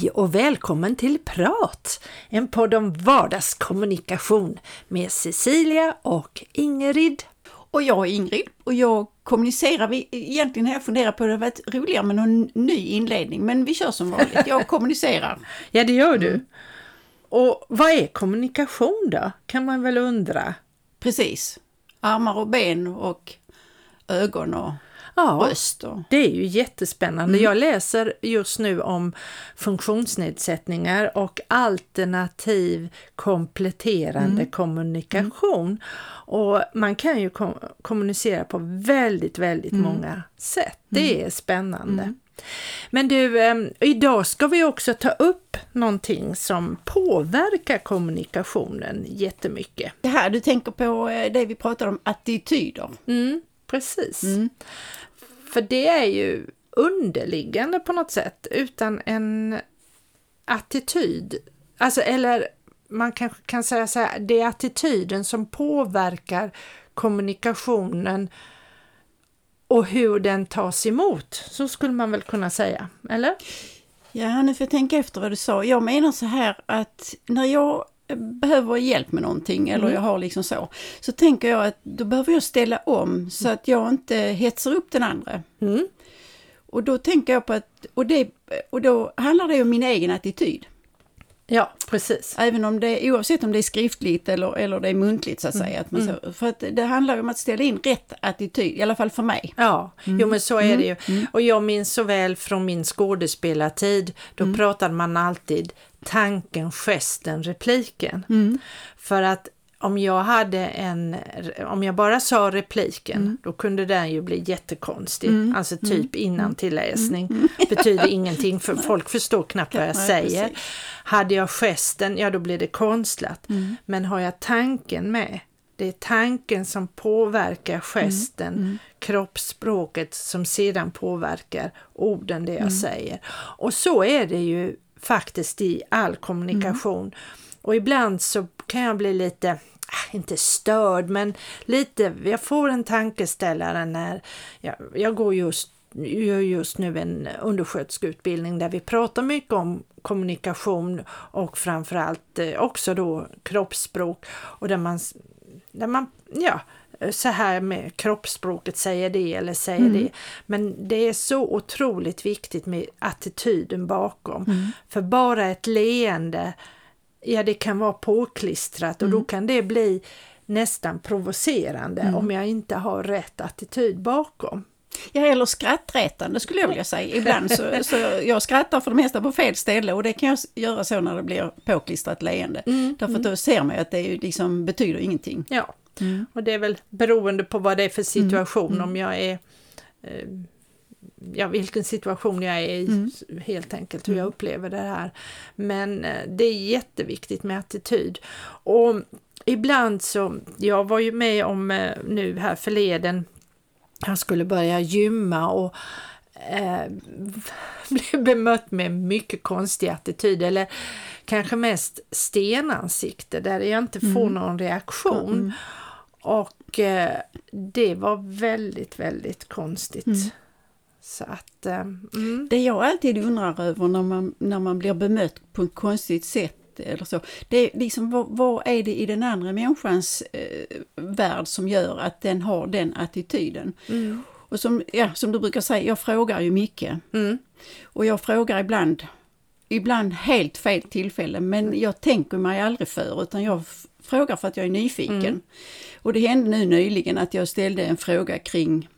Hej och välkommen till Prat! En podd om vardagskommunikation med Cecilia och Ingrid. Och jag är Ingrid och jag kommunicerar. Vi, egentligen har jag funderat på att det varit roligare med någon ny inledning, men vi kör som vanligt. Jag kommunicerar. Ja, det gör du. Mm. Och vad är kommunikation då? Kan man väl undra? Precis. Armar och ben och ögon och ja, röst. Och... Det är ju jättespännande. Mm. Jag läser just nu om funktionsnedsättningar och alternativ kompletterande mm. kommunikation. Mm. Och man kan ju kom kommunicera på väldigt, väldigt mm. många sätt. Det mm. är spännande. Mm. Men du, eh, idag ska vi också ta upp någonting som påverkar kommunikationen jättemycket. Det här, du tänker på eh, det vi pratade om, attityder. Mm, precis. Mm. För det är ju underliggande på något sätt utan en attityd, alltså eller man kanske kan säga så här, det är attityden som påverkar kommunikationen och hur den tas emot. Så skulle man väl kunna säga, eller? Ja, nu får jag tänka efter vad du sa. Jag menar så här att när jag behöver hjälp med någonting eller mm. jag har liksom så, så tänker jag att då behöver jag ställa om så att jag inte hetsar upp den andra. Mm. Och då tänker jag på att, och, det, och då handlar det om min egen attityd. Ja, precis. Även om det, oavsett om det är skriftligt eller, eller det är muntligt så att mm. säga. Att man mm. så, för att det handlar om att ställa in rätt attityd, i alla fall för mig. Ja, mm. jo men så är det ju. Mm. Mm. Och jag minns så väl från min skådespelartid, då mm. pratade man alltid tanken, gesten, repliken. För att om jag hade en, om jag bara sa repliken, mm. då kunde den ju bli jättekonstig. Mm. Alltså typ mm. innan tilläsning. Mm. Betyder ingenting för folk förstår knappt vad jag säger. Precis. Hade jag gesten, ja då blir det konstlat. Mm. Men har jag tanken med, det är tanken som påverkar gesten, mm. mm. kroppsspråket som sedan påverkar orden det jag mm. säger. Och så är det ju faktiskt i all kommunikation. Mm. Och ibland så kan jag bli lite, ah, inte störd, men lite, jag får en tankeställare när jag, jag går just gör just nu en undersköterskeutbildning där vi pratar mycket om kommunikation och framförallt eh, också då kroppsspråk och där man, där man ja, så här med kroppsspråket säger det eller säger mm. det. Men det är så otroligt viktigt med attityden bakom. Mm. För bara ett leende, ja det kan vara påklistrat och mm. då kan det bli nästan provocerande mm. om jag inte har rätt attityd bakom. Ja, eller skrattretande skulle jag vilja säga. Ibland så, så jag skrattar för det mesta på fel ställe och det kan jag göra så när det blir påklistrat leende. Mm, Därför att mm. då ser man ju att det liksom betyder ingenting. Ja, mm. och det är väl beroende på vad det är för situation, mm, om jag är eh, ja, vilken situation jag är i mm. helt enkelt, hur jag upplever det här. Men eh, det är jätteviktigt med attityd. Och ibland så, jag var ju med om eh, nu här förleden han skulle börja gymma och eh, blev bemött med mycket konstig attityd eller kanske mest stenansikte där jag inte får mm. någon reaktion. Mm. Och eh, det var väldigt, väldigt konstigt. Mm. Så att, eh, mm. Det jag alltid undrar över när man, när man blir bemött på ett konstigt sätt eller så. Det är liksom, vad, vad är det i den andra människans eh, värld som gör att den har den attityden? Mm. Och som, ja, som du brukar säga, jag frågar ju mycket. Mm. Och jag frågar ibland, ibland helt fel tillfälle, men jag tänker mig aldrig för utan jag frågar för att jag är nyfiken. Mm. Och det hände nu nyligen att jag ställde en fråga kring,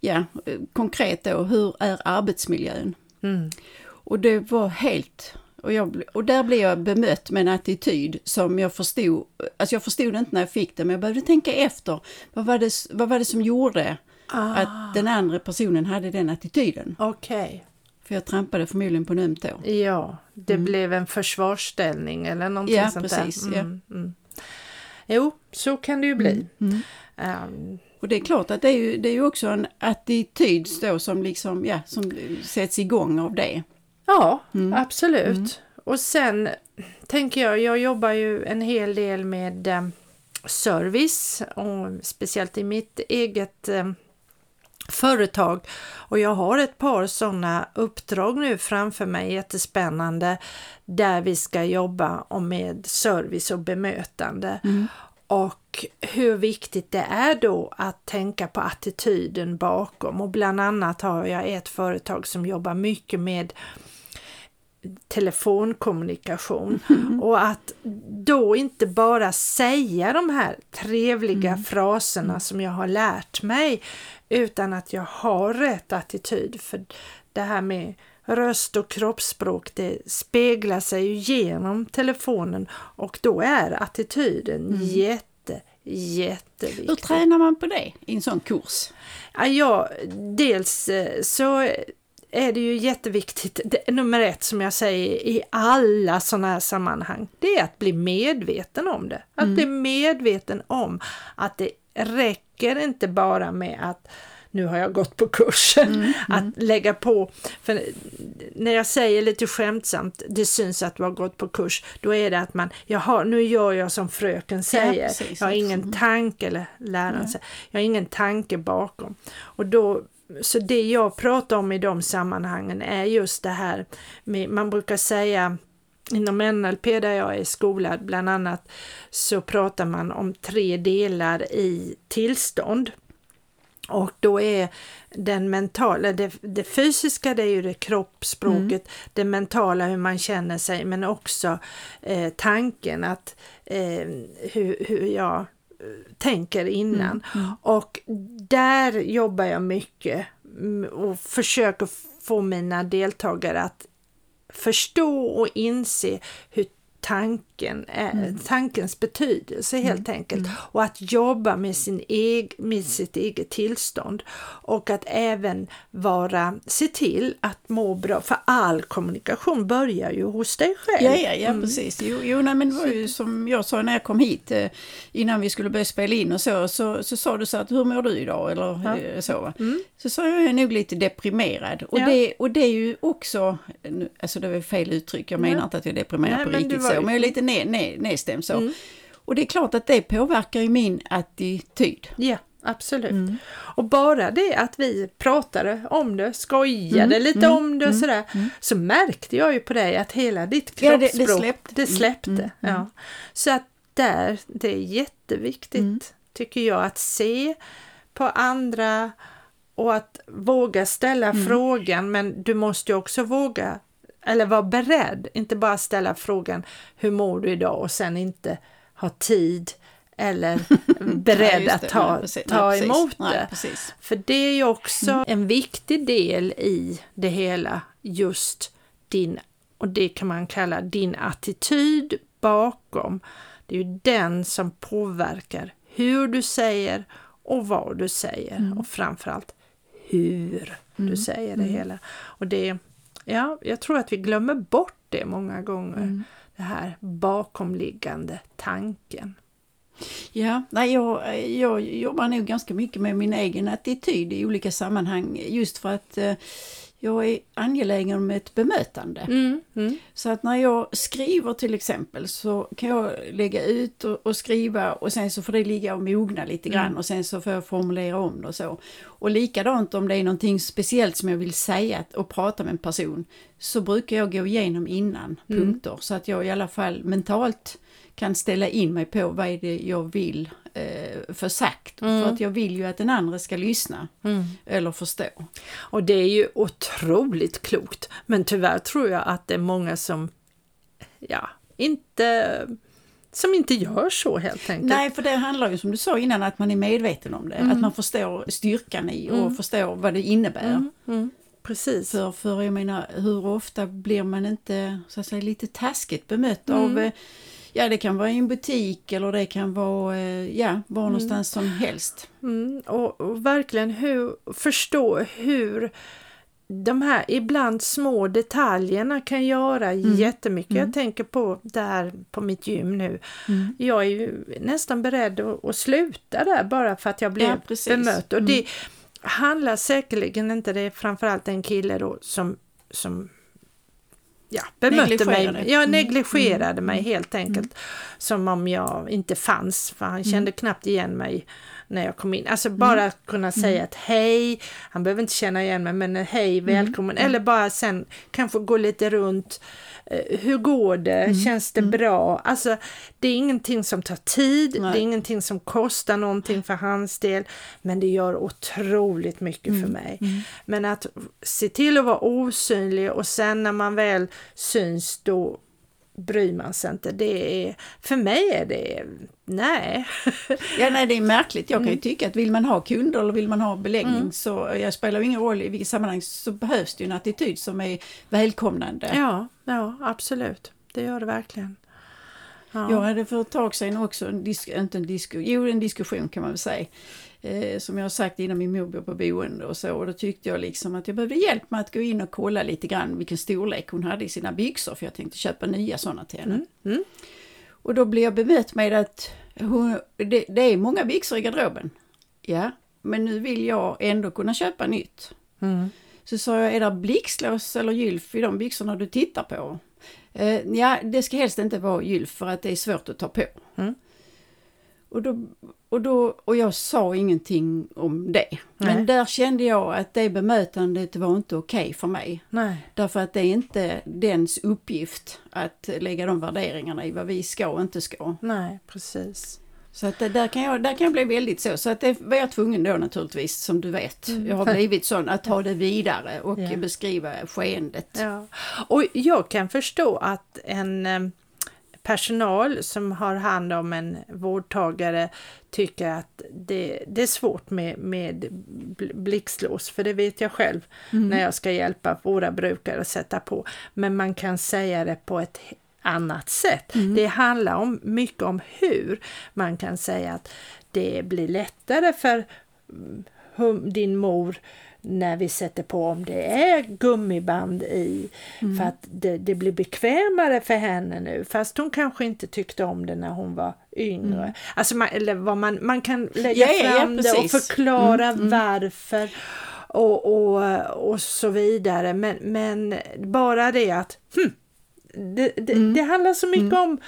ja, konkret då, hur är arbetsmiljön? Mm. Och det var helt och, jag, och där blev jag bemött med en attityd som jag förstod, alltså jag förstod inte när jag fick det, men jag behövde tänka efter. Vad var det, vad var det som gjorde ah. att den andra personen hade den attityden? Okej. Okay. För jag trampade förmodligen på en öm tå. Ja, det mm. blev en försvarsställning eller någonting ja, sånt precis, där. Mm, ja. Mm. Jo, så kan det ju bli. Um, och det är klart att det är ju, det är ju också en attityd då som liksom, ja, som sätts igång av det. Ja, mm. absolut. Mm. Och sen tänker jag, jag jobbar ju en hel del med eh, service och speciellt i mitt eget eh, företag och jag har ett par sådana uppdrag nu framför mig, jättespännande, där vi ska jobba med service och bemötande. Mm. Och hur viktigt det är då att tänka på attityden bakom och bland annat har jag ett företag som jobbar mycket med telefonkommunikation mm. och att då inte bara säga de här trevliga mm. fraserna som jag har lärt mig utan att jag har rätt attityd. För det här med röst och kroppsspråk det speglar sig ju genom telefonen och då är attityden mm. jätte, jätteviktig. Hur tränar man på det i en sån kurs? Ja, dels eh, så är det ju jätteviktigt, det, nummer ett som jag säger i alla sådana här sammanhang, det är att bli medveten om det. Att mm. bli medveten om att det räcker inte bara med att nu har jag gått på kursen, mm, mm. att lägga på. För när jag säger lite skämtsamt, det syns att du har gått på kurs, då är det att man, jaha, nu gör jag som fröken säger. Ja, jag har ingen tanke, eller läraren säger, jag har ingen tanke bakom. Och då så det jag pratar om i de sammanhangen är just det här med, man brukar säga inom NLP där jag är skolad bland annat så pratar man om tre delar i tillstånd. Och då är den mentala, det, det fysiska det är ju det kroppsspråket, mm. det mentala hur man känner sig men också eh, tanken att eh, hur, hur jag tänker innan. Mm. Mm. Och där jobbar jag mycket och försöker få mina deltagare att förstå och inse hur tanken, mm. tankens betydelse helt mm. enkelt. Mm. Och att jobba med, sin eg, med sitt eget tillstånd. Och att även vara, se till att må bra, för all kommunikation börjar ju hos dig själv. Ja, ja, ja mm. precis. Jo, jo nej, men det var ju som jag sa när jag kom hit eh, innan vi skulle börja spela in och så, så, så sa du så att hur mår du idag? Eller ja. Eh, så. Mm. Så sa jag är nog lite deprimerad. Och, ja. det, och det är ju också, alltså det var fel uttryck, jag menar inte att jag är deprimerad nej, på riktigt så, jag är lite ned, ned, nedstämd så. Mm. Och det är klart att det påverkar ju min attityd. Ja, absolut. Mm. Och bara det att vi pratade om det, skojade mm. lite mm. om det och mm. sådär, mm. så märkte jag ju på dig att hela ditt kroppsspråk, ja, det, det släppte. Det släppte ja. Så att där, det är jätteviktigt tycker jag att se på andra och att våga ställa frågan men du måste också våga eller vara beredd, inte bara ställa frågan hur mår du idag och sen inte ha tid eller beredd ja, att ta, nej, ta nej, emot det. Nej, För det är ju också mm. en viktig del i det hela, just din, och det kan man kalla din attityd bakom. Det är ju den som påverkar hur du säger och vad du säger mm. och framförallt hur mm. du säger det mm. hela. Och det Ja, jag tror att vi glömmer bort det många gånger. Mm. Det här bakomliggande tanken. Ja, nej, jag, jag jobbar nog ganska mycket med min egen attityd i olika sammanhang just för att eh, jag är angelägen om ett bemötande. Mm, mm. Så att när jag skriver till exempel så kan jag lägga ut och, och skriva och sen så får det ligga och mogna lite grann mm. och sen så får jag formulera om det och så. Och likadant om det är någonting speciellt som jag vill säga och prata med en person så brukar jag gå igenom innan mm. punkter så att jag i alla fall mentalt kan ställa in mig på vad är det jag vill eh, för sagt. Mm. För att jag vill ju att den andra ska lyssna mm. eller förstå. Och det är ju otroligt klokt. Men tyvärr tror jag att det är många som ja, inte som inte gör så helt enkelt. Nej, för det handlar ju som du sa innan att man är medveten om det. Mm. Att man förstår styrkan i och mm. förstår vad det innebär. Mm. mm. Precis. För, för jag menar, hur ofta blir man inte så att säga, lite taskigt bemött av mm. eh, Ja, det kan vara i en butik eller det kan vara eh, ja, var mm. någonstans som helst. Och, och, verkligen hur, förstå hur de här ibland små detaljerna kan göra mm. jättemycket. Mm. Jag tänker på där på mitt gym nu. Mm. Jag är ju nästan beredd att, att, sluta där bara för att jag blev ja, bemött. Och det mm. handlar säkerligen inte, det är framförallt en kille då som, som ja, bemötte mig, jag mm. negligerade mm. mig helt enkelt. Mm. Som om jag inte fanns, för han kände mm. knappt igen mig när jag kom in. Alltså bara Mm. kunna säga att hej, han behöver inte känna igen mig men hej, Mm. välkommen. Eller bara sen kanske gå lite runt. Eh, Hur går det? Mm. Känns det bra? Alltså det är ingenting som tar tid, Nej. det är ingenting som kostar någonting för hans del. Men det gör otroligt mycket Mm. för mig. Men att se till att vara osynlig och sen när man väl syns då bryr man sig inte. Det är, för mig är det, nej. Ja, nej, det är märkligt. Jag kan Mm. ju tycka att vill man ha kunder eller vill man ha beläggning så jag spelar ingen roll i vilket sammanhang så behövs det ju en attityd som är välkomnande. Ja, ja absolut. Det gör det verkligen. Ja. Jag hade för ett tag sedan också en, disk, inte en, disku, jo, en diskussion kan man väl säga. Eh, som jag har sagt innan min mor bor på boende och så. Och då tyckte jag liksom att jag behövde hjälp med att gå in och kolla lite grann vilken storlek hon hade i sina byxor. För jag tänkte köpa nya sådana till henne. Mm. Och då blev jag bemött med att hon, det, det är många byxor i garderoben. Ja, men nu vill jag ändå kunna köpa nytt. Mm. Så sa jag, är det blixtlås eller gylf i de byxorna du tittar på? Eh, ja, det ska helst inte vara gylf för att det är svårt att ta på. Mm. Och, då, och, då, och jag sa ingenting om det. Men Nej. där kände jag att det bemötandet var inte okej för mig. Nej. Därför att det är inte dens uppgift att lägga de värderingarna i vad vi ska och inte ska. Nej, precis. Så att där, kan jag, där kan jag bli väldigt så. Så att det var jag tvungen då naturligtvis, som du vet. Jag har blivit sån, att ta det vidare och Ja. beskriva skeendet. Ja. Och jag kan förstå att en personal som har hand om en vårdtagare tycker att det, det är svårt med, med bl- blixtlås, för det vet jag själv när jag ska hjälpa våra brukare att sätta på. Men man kan säga det på ett annat sätt. Det handlar om, mycket om hur man kan säga att det blir lättare för mm, hum, din mor när vi sätter på om det är gummiband i. För att det, det blir bekvämare för henne nu. Fast hon kanske inte tyckte om det när hon var yngre. Alltså man, eller vad man, man kan lägga Ja, ja, ja, fram det och precis. förklara varför och, och, och så vidare. Men, men bara det att hmm, det, det, det handlar så mycket om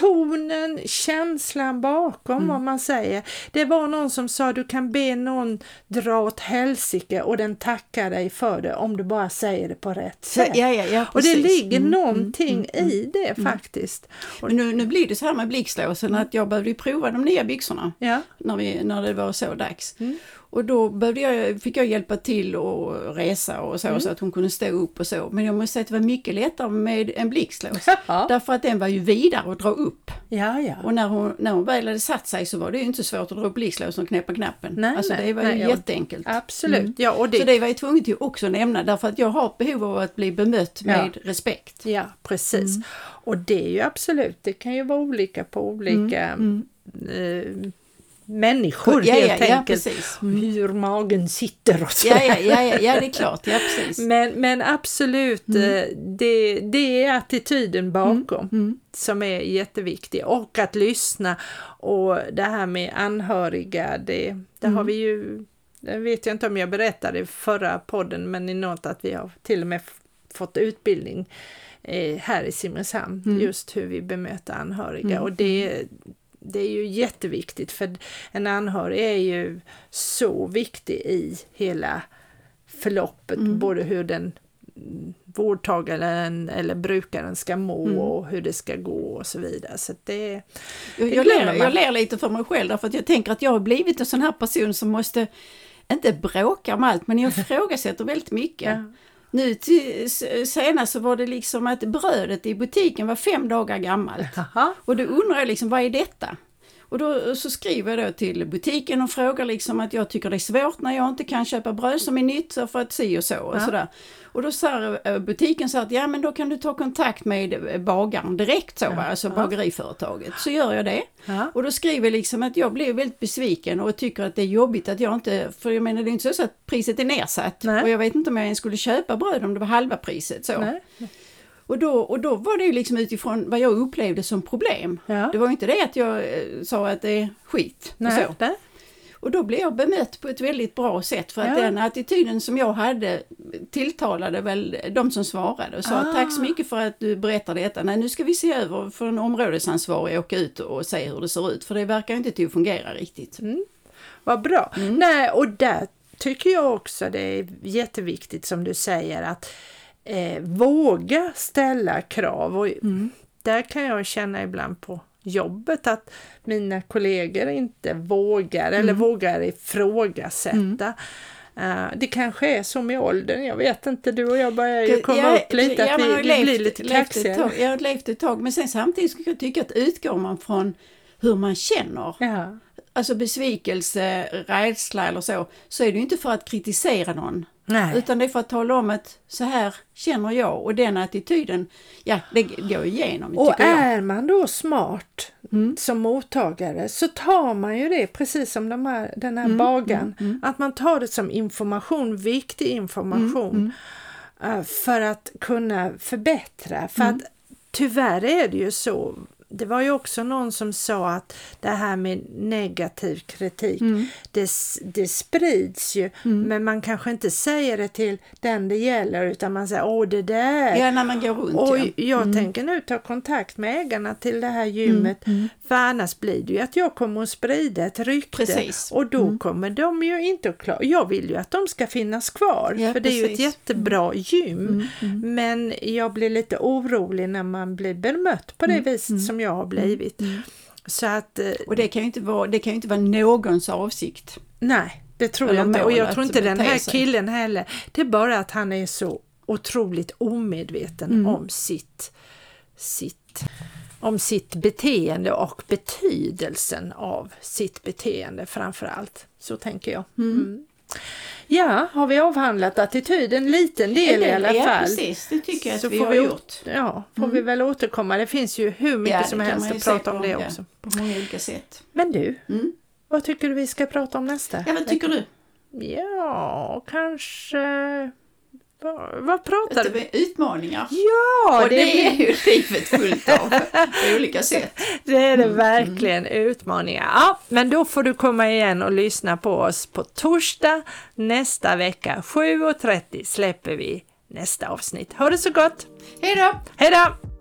tonen, känslan bakom vad man säger. Det var någon som sa du kan be någon dra åt helsike och den tackar dig för det om du bara säger det på rätt sätt. ja, ja, ja, och det ligger Mm, någonting i det faktiskt. Men nu, nu blir det så här med blixtlåsen att jag behövde prova de nya byxorna när, vi, när det var så dags. Mm. Och då behövde jag, fick jag hjälpa till och resa och så, Mm. så att hon kunde stå upp och så. Men jag måste säga att det var mycket lättare med en blixtlås. Ja. Därför att den var ju vidare att dra upp. ja, ja. Och när hon, när hon väl hade satt sig så var det ju inte svårt att dra upp blixtlåsen och knäppa knappen. Nej, alltså nej, det var nej, ju ja. jätteenkelt. Absolut. Ja, och det, Så det var jag tvungen till också nämna därför att jag har behov av att bli bemött med respekt. Ja, precis. Mm. Och det är ju absolut, det kan ju vara olika på olika Mm, eh, människor Ja, helt ja, ja, enkelt. precis. Hur magen sitter och så. Ja, ja, ja, ja, ja, det är klart. Ja, precis. Men, men absolut, Mm. eh, det, det är attityden bakom som är jätteviktig. Och att lyssna. Och det här med anhöriga, det, det Mm. har vi ju, det vet jag inte om jag berättade i förra podden, men i något att vi har till och med fått utbildning eh, här i Simrishamn, Mm. just hur vi bemöter anhöriga. Och det, det är ju jätteviktigt för en anhörig är ju så viktig i hela förloppet, Mm. både hur den vårdtagaren eller brukaren ska må Mm. och hur det ska gå och så vidare. Så det, Jag, Det jag, ler, jag ler lite för mig själv därför att jag tänker att jag har blivit en sån här person som måste inte bråka om allt men jag ifrågasätter väldigt mycket. ja. Nu till, senast så var det liksom att brödet i butiken var fem dagar gammalt. Haha. Och då undrar jag liksom, vad är detta? Och då så skriver jag då till butiken och frågar liksom att jag tycker det är svårt när jag inte kan köpa bröd som är nytt för att si och så och Ja. sådär. Och då sa eh, butiken så att ja men då kan du ta kontakt med eh, bagaren direkt så va, alltså Ja. bageriföretaget. Så gör jag det. Ja. Och då skriver jag liksom att jag blev väldigt besviken och tycker att det är jobbigt att jag inte, för jag menar det är inte så att priset är nedsatt. Nej. Och jag vet inte om jag ens skulle köpa bröd om det var halva priset så. Nej. Och då, och då var det ju liksom utifrån vad jag upplevde som problem. Ja. Det var inte det att jag eh, sa att det är skit. Och, Nej. så. Nej. och då blev jag bemött på ett väldigt bra sätt för att Ja. den attityden som jag hade tilltalade väl de som svarade och sa Ah. tack så mycket för att du berättar detta. Nej nu ska vi se över för en områdesansvarig åka ut och se hur det ser ut för det verkar inte till att fungera riktigt. Mm. vad bra. Nej, och där tycker jag också det är jätteviktigt som du säger att eh, våga ställa krav. Och Där kan jag känna ibland på jobbet att mina kollegor inte vågar eller vågar ifrågasätta. Uh, det kanske är så med åldern, jag vet inte, du och jag börjar ju komma Jag- upp lite, ja, att vi, vi levt- blir lite kaxiga. tag. Jag har levt ett tag, men sen samtidigt skulle jag tycka att utgår man från hur man känner, Ja. alltså besvikelse, rädsla eller så, så är det ju inte för att kritisera någon. Nej. Utan det är för att tala om att så här känner jag och den attityden, ja det går igenom Och tycker jag. är man då smart som mottagare så tar man ju det precis som de här, den här bagaren. Att man tar det som information, viktig information. eh, För att kunna förbättra. För att tyvärr är det ju så. Det var ju också någon som sa att det här med negativ kritik, det, s- det sprids ju. Men man kanske inte säger det till den det gäller utan man säger åh det där. Ja, när man går runt och ja. jag tänker nu ta kontakt med ägarna till det här gymmet för annars blir det ju att jag kommer att sprida ett rykte Precis. och då kommer de ju inte att klara. Jag vill ju att de ska finnas kvar Ja, för det är ju ett precis. Mm. jättebra gym men jag blir lite orolig när man blir bemött på det Mm. viset som jag har blivit. Så att eh, Och det kan ju inte vara, det kan inte vara någons avsikt. nej, det tror Eller jag inte och jag tror inte den här killen heller. Det är bara att han är så otroligt omedveten Mm. om sitt, sitt, om sitt beteende och betydelsen av sitt beteende framför allt. Så tänker jag. Mm. Ja, har vi avhandlat attityd? En liten del i alla ja, fall. precis, det tycker jag att Så vi får har vi, gjort. Ja, får vi väl återkomma. Det finns ju hur mycket Ja, som helst att prata om det också. På många olika sätt. Men du, Mm. vad tycker du vi ska prata om nästa? Ja, vad tycker du? Ja, kanske... Vad, vad pratar du? är utmaningar. Ja, och det, det, är ju livet fullt av på olika sätt. det är det verkligen. Utmaningar. Ja, men då får du komma igen och lyssna på oss på torsdag nästa vecka. 7.30 släpper vi nästa avsnitt. Ha det så gott! Hej då! Hej då!